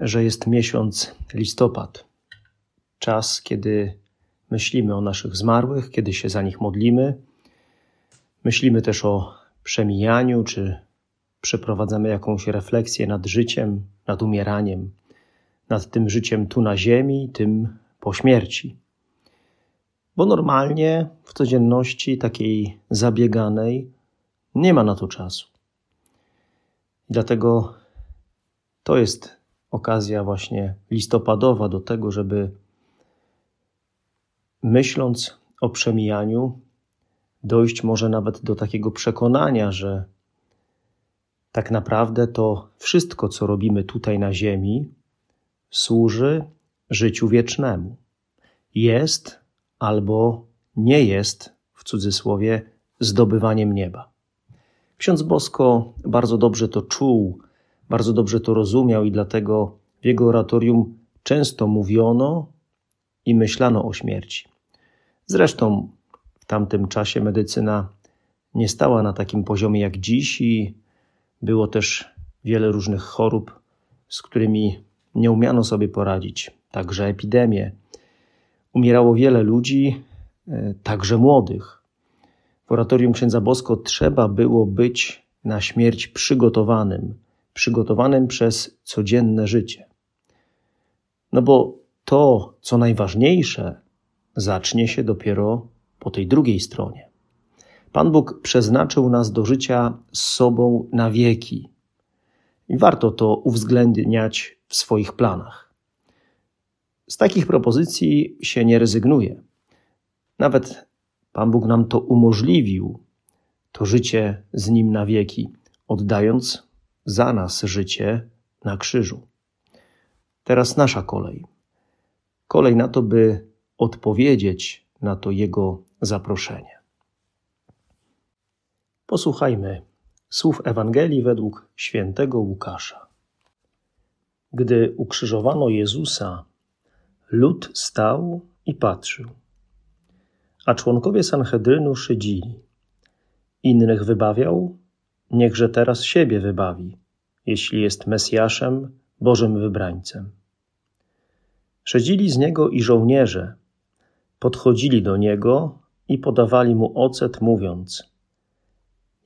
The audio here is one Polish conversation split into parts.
że jest miesiąc listopad. Czas, kiedy myślimy o naszych zmarłych, kiedy się za nich modlimy. Myślimy też o przemijaniu, czy przeprowadzamy jakąś refleksję nad życiem, nad umieraniem, nad tym życiem tu na ziemi, tym po śmierci. Bo normalnie w codzienności takiej zabieganej nie ma na to czasu. Dlatego to jest okazja właśnie listopadowa do tego, żeby myśląc o przemijaniu, dojść może nawet do takiego przekonania, że tak naprawdę to wszystko, co robimy tutaj na Ziemi, służy życiu wiecznemu. Jest albo nie jest, w cudzysłowie, zdobywaniem nieba. Ksiądz Bosko bardzo dobrze to czuł, bardzo dobrze to rozumiał i dlatego w jego oratorium często mówiono i myślano o śmierci. Zresztą w tamtym czasie medycyna nie stała na takim poziomie jak dziś i było też wiele różnych chorób, z którymi nie umiano sobie poradzić, także epidemie. Umierało wiele ludzi, e, także młodych. W oratorium księdza Bosko trzeba było być na śmierć przygotowanym, przygotowanym przez codzienne życie. No bo to, co najważniejsze, zacznie się dopiero po tej drugiej stronie. Pan Bóg przeznaczył nas do życia z sobą na wieki. I warto to uwzględniać w swoich planach. Z takich propozycji się nie rezygnuje. Nawet Pan Bóg nam to umożliwił, to życie z Nim na wieki, oddając za nas życie na krzyżu. Teraz nasza kolej. Kolej na to, by odpowiedzieć na to Jego zaproszenie. Posłuchajmy słów Ewangelii według świętego Łukasza. Gdy ukrzyżowano Jezusa, lud stał i patrzył, a członkowie Sanhedrynu szydzili. Innych wybawiał, niechże teraz siebie wybawi, jeśli jest Mesjaszem, Bożym wybrańcem. Szedzili z niego i żołnierze, podchodzili do niego i podawali mu ocet, mówiąc: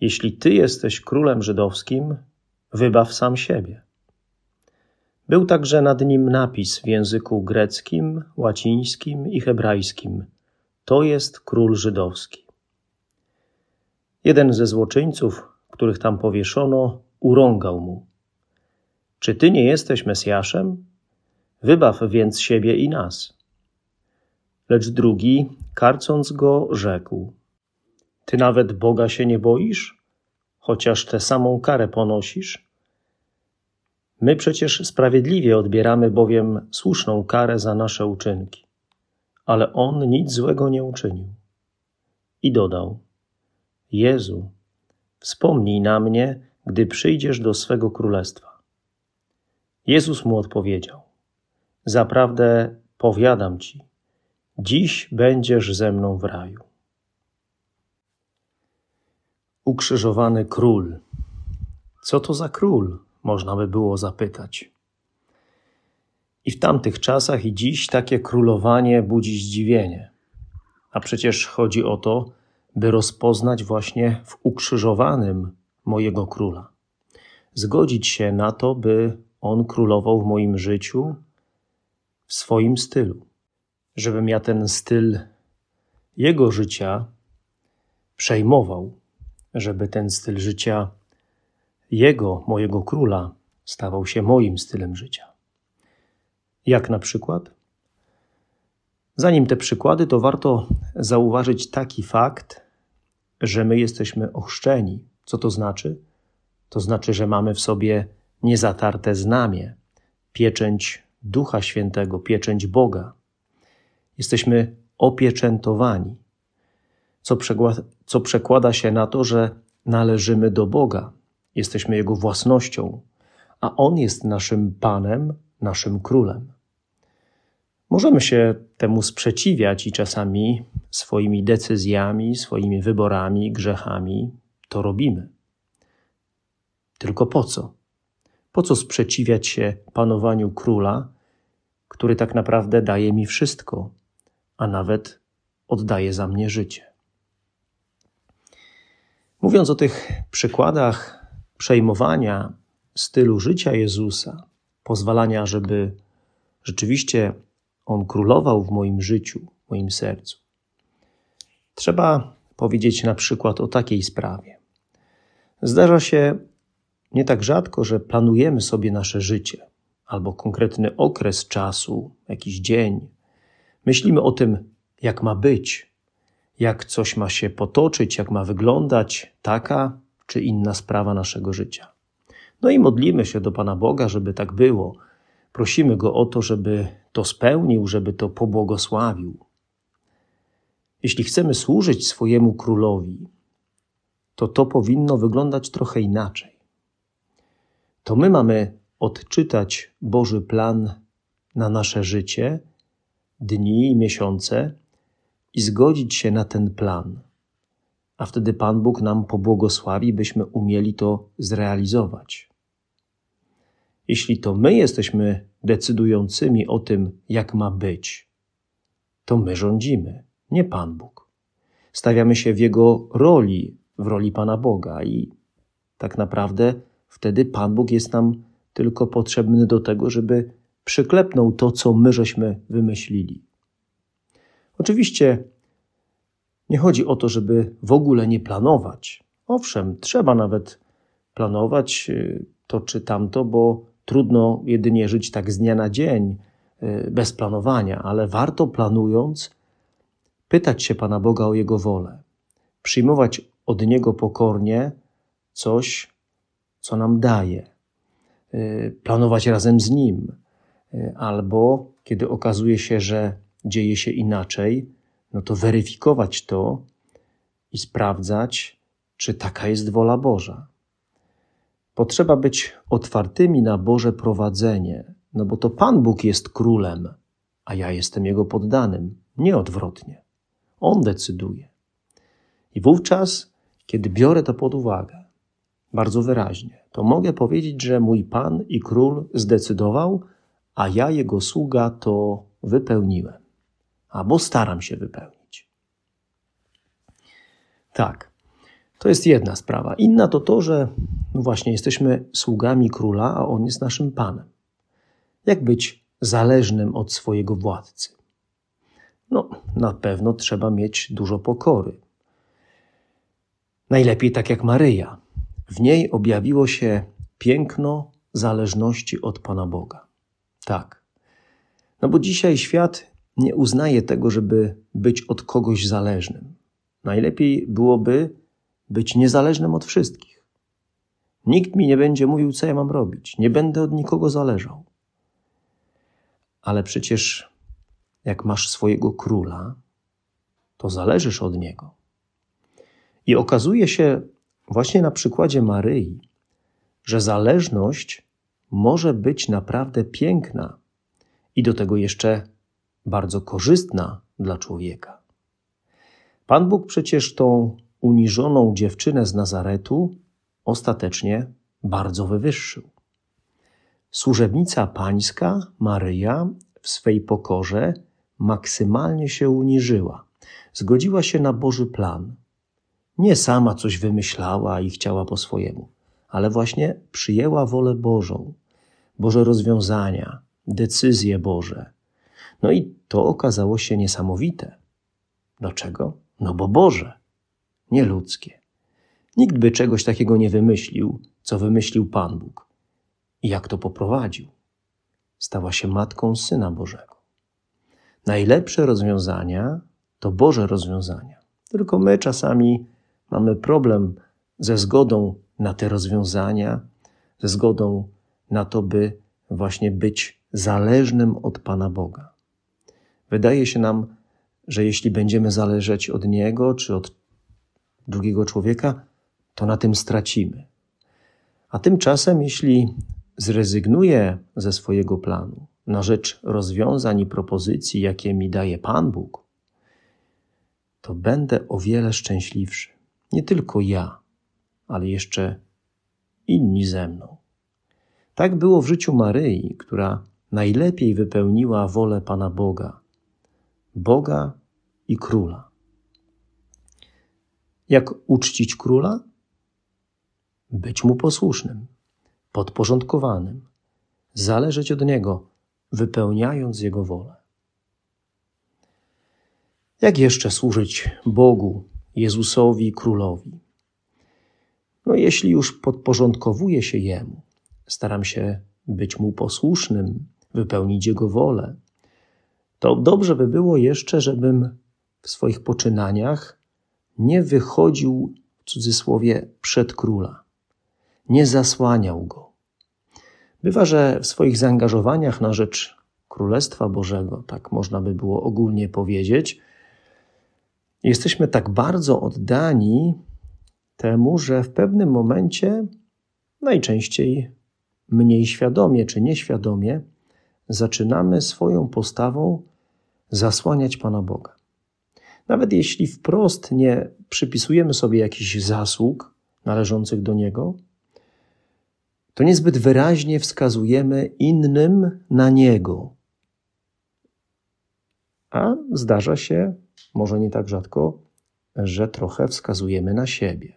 Jeśli ty jesteś królem żydowskim, wybaw sam siebie. Był także nad nim napis w języku greckim, łacińskim i hebrajskim: To jest król żydowski. Jeden ze złoczyńców, których tam powieszono, urągał mu: Czy ty nie jesteś Mesjaszem? Wybaw więc siebie i nas. Lecz drugi, karcąc go, rzekł: Ty nawet Boga się nie boisz, chociaż tę samą karę ponosisz? My przecież sprawiedliwie odbieramy bowiem słuszną karę za nasze uczynki, ale on nic złego nie uczynił. I dodał: Jezu, wspomnij na mnie, gdy przyjdziesz do swego królestwa. Jezus mu odpowiedział: Zaprawdę powiadam ci, dziś będziesz ze mną w raju. Ukrzyżowany król. Co to za król? Można by było zapytać. I w tamtych czasach i dziś takie królowanie budzi zdziwienie. A przecież chodzi o to, by rozpoznać właśnie w ukrzyżowanym mojego króla. Zgodzić się na to, by on królował w moim życiu w swoim stylu, żebym ja ten styl jego życia przejmował, żeby ten styl życia jego, mojego króla, stawał się moim stylem życia. Jak na przykład? Zanim te przykłady, to warto zauważyć taki fakt, że my jesteśmy ochrzczeni. Co to znaczy? To znaczy, że mamy w sobie niezatarte znamie, pieczęć Ducha Świętego, pieczęć Boga. Jesteśmy opieczętowani, co, co przekłada się na to, że należymy do Boga, jesteśmy Jego własnością, a On jest naszym Panem, naszym Królem. Możemy się temu sprzeciwiać i czasami swoimi decyzjami, swoimi wyborami, grzechami to robimy. Tylko po co? Po co sprzeciwiać się panowaniu króla, który tak naprawdę daje mi wszystko, a nawet oddaje za mnie życie? Mówiąc o tych przykładach przejmowania stylu życia Jezusa, pozwalania, żeby rzeczywiście On królował w moim życiu, w moim sercu, trzeba powiedzieć na przykład o takiej sprawie. Zdarza się nie tak rzadko, że planujemy sobie nasze życie albo konkretny okres czasu, jakiś dzień. Myślimy o tym, jak ma być, jak coś ma się potoczyć, jak ma wyglądać taka czy inna sprawa naszego życia. No i modlimy się do Pana Boga, żeby tak było. Prosimy Go o to, żeby to spełnił, żeby to pobłogosławił. Jeśli chcemy służyć swojemu królowi, to to powinno wyglądać trochę inaczej to my mamy odczytać Boży plan na nasze życie, dni i miesiące i zgodzić się na ten plan. A wtedy Pan Bóg nam pobłogosławi, byśmy umieli to zrealizować. Jeśli to my jesteśmy decydującymi o tym, jak ma być, to my rządzimy, nie Pan Bóg. Stawiamy się w Jego roli, w roli Pana Boga i tak naprawdę Wtedy Pan Bóg jest nam tylko potrzebny do tego, żeby przyklepnął to, co my żeśmy wymyślili. Oczywiście nie chodzi o to, żeby w ogóle nie planować. Owszem, trzeba nawet planować y, to czy tamto, bo trudno jedynie żyć tak z dnia na dzień y, bez planowania, ale warto planując pytać się Pana Boga o Jego wolę, przyjmować od Niego pokornie coś, co nam daje, y, planować razem z Nim, y, albo kiedy okazuje się, że dzieje się inaczej, no to weryfikować to i sprawdzać, czy taka jest wola Boża. Potrzeba być otwartymi na Boże prowadzenie, no bo to Pan Bóg jest królem, a ja jestem Jego poddanym, nie odwrotnie. On decyduje. I wówczas, kiedy biorę to pod uwagę, bardzo wyraźnie, to mogę powiedzieć, że mój Pan i Król zdecydował, a ja, Jego sługa, to wypełniłem, albo staram się wypełnić. Tak, to jest jedna sprawa. Inna to to, że no właśnie jesteśmy sługami Króla, a On jest naszym Panem. Jak być zależnym od swojego władcy? No, na pewno trzeba mieć dużo pokory. Najlepiej tak jak Maryja, w niej objawiło się piękno zależności od Pana Boga. Tak. No bo dzisiaj świat nie uznaje tego, żeby być od kogoś zależnym. Najlepiej byłoby być niezależnym od wszystkich. Nikt mi nie będzie mówił, co ja mam robić. Nie będę od nikogo zależał. Ale przecież, jak masz swojego króla, to zależysz od niego. I okazuje się, właśnie na przykładzie Maryi, że zależność może być naprawdę piękna i do tego jeszcze bardzo korzystna dla człowieka. Pan Bóg przecież tą uniżoną dziewczynę z Nazaretu ostatecznie bardzo wywyższył. Służebnica pańska, Maryja, w swej pokorze maksymalnie się uniżyła. Zgodziła się na Boży plan – nie sama coś wymyślała i chciała po swojemu, ale właśnie przyjęła wolę Bożą, Boże rozwiązania, decyzje Boże. No i to okazało się niesamowite. Dlaczego? No bo Boże, nie ludzkie. Nikt by czegoś takiego nie wymyślił, co wymyślił Pan Bóg. I jak to poprowadził? Stała się matką Syna Bożego. Najlepsze rozwiązania to Boże rozwiązania. Tylko my czasami mamy problem ze zgodą na te rozwiązania, ze zgodą na to, by właśnie być zależnym od Pana Boga. Wydaje się nam, że jeśli będziemy zależeć od Niego czy od drugiego człowieka, to na tym stracimy. A tymczasem, jeśli zrezygnuję ze swojego planu na rzecz rozwiązań i propozycji, jakie mi daje Pan Bóg, to będę o wiele szczęśliwszy. Nie tylko ja, ale jeszcze inni ze mną. Tak było w życiu Maryi, która najlepiej wypełniła wolę Pana Boga, Boga i Króla. Jak uczcić Króla? Być mu posłusznym, podporządkowanym, zależeć od Niego, wypełniając Jego wolę. Jak jeszcze służyć Bogu, Jezusowi, Królowi? No, jeśli już podporządkowuję się Jemu, staram się być Mu posłusznym, wypełnić Jego wolę, to dobrze by było jeszcze, żebym w swoich poczynaniach nie wychodził, w cudzysłowie, przed króla, nie zasłaniał go. Bywa, że w swoich zaangażowaniach na rzecz Królestwa Bożego, tak można by było ogólnie powiedzieć, jesteśmy tak bardzo oddani temu, że w pewnym momencie, najczęściej mniej świadomie czy nieświadomie, zaczynamy swoją postawą zasłaniać Pana Boga. Nawet jeśli wprost nie przypisujemy sobie jakichś zasług należących do Niego, to niezbyt wyraźnie wskazujemy innym na Niego. A zdarza się, może nie tak rzadko, że trochę wskazujemy na siebie.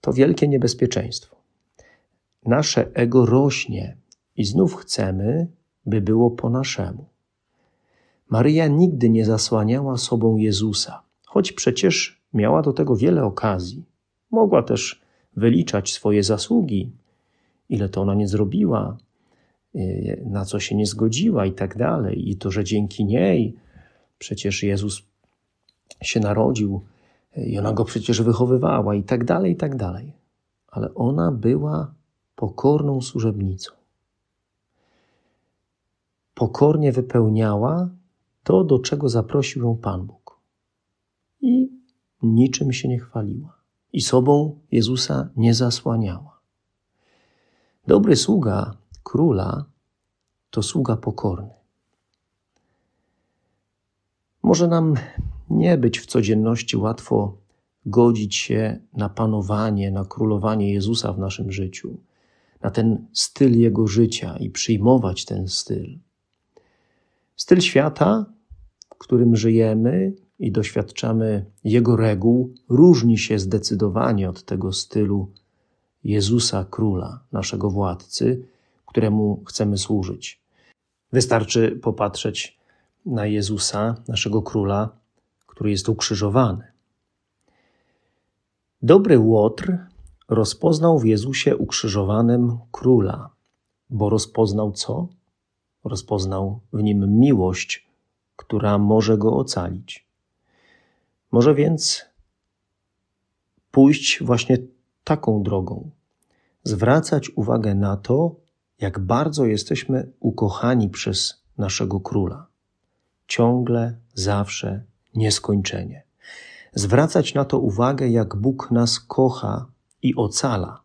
To wielkie niebezpieczeństwo. Nasze ego rośnie i znów chcemy, by było po naszemu. Maryja nigdy nie zasłaniała sobą Jezusa, choć przecież miała do tego wiele okazji. Mogła też wyliczać swoje zasługi, ile to ona nie zrobiła, y, na co się nie zgodziła i tak dalej. I to, że dzięki niej przecież Jezus się narodził y, i ona go przecież wychowywała i tak dalej, i tak dalej. Ale ona była pokorną służebnicą. Pokornie wypełniała to, do czego zaprosił ją Pan Bóg. I niczym się nie chwaliła. I sobą Jezusa nie zasłaniała. Dobry sługa króla to sługa pokorny. Może nam nie być w codzienności łatwo godzić się na panowanie, na królowanie Jezusa w naszym życiu, na ten styl Jego życia i przyjmować ten styl. Styl świata w którym żyjemy i doświadczamy Jego reguł, różni się zdecydowanie od tego stylu Jezusa Króla, naszego władcy, któremu chcemy służyć. Wystarczy popatrzeć na Jezusa, naszego Króla, który jest ukrzyżowany. Dobry Łotr rozpoznał w Jezusie ukrzyżowanym Króla, bo rozpoznał co? Rozpoznał w nim miłość która może go ocalić. Może więc pójść właśnie taką drogą, zwracać uwagę na to, jak bardzo jesteśmy ukochani przez naszego króla. Ciągle, zawsze, nieskończenie. Zwracać na to uwagę, jak Bóg nas kocha i ocala.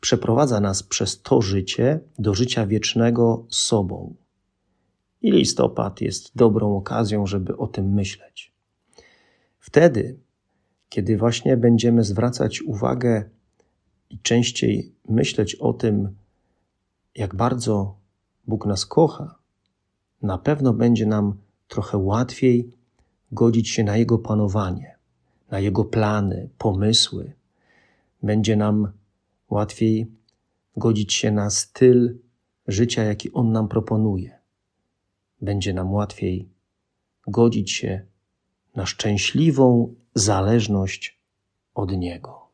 Przeprowadza nas przez to życie do życia wiecznego sobą. I listopad jest dobrą okazją, żeby o tym myśleć. Wtedy, kiedy właśnie będziemy zwracać uwagę i częściej myśleć o tym, jak bardzo Bóg nas kocha, na pewno będzie nam trochę łatwiej godzić się na Jego panowanie, na Jego plany, pomysły. Będzie nam łatwiej godzić się na styl życia, jaki On nam proponuje będzie nam łatwiej godzić się na szczęśliwą zależność od Niego.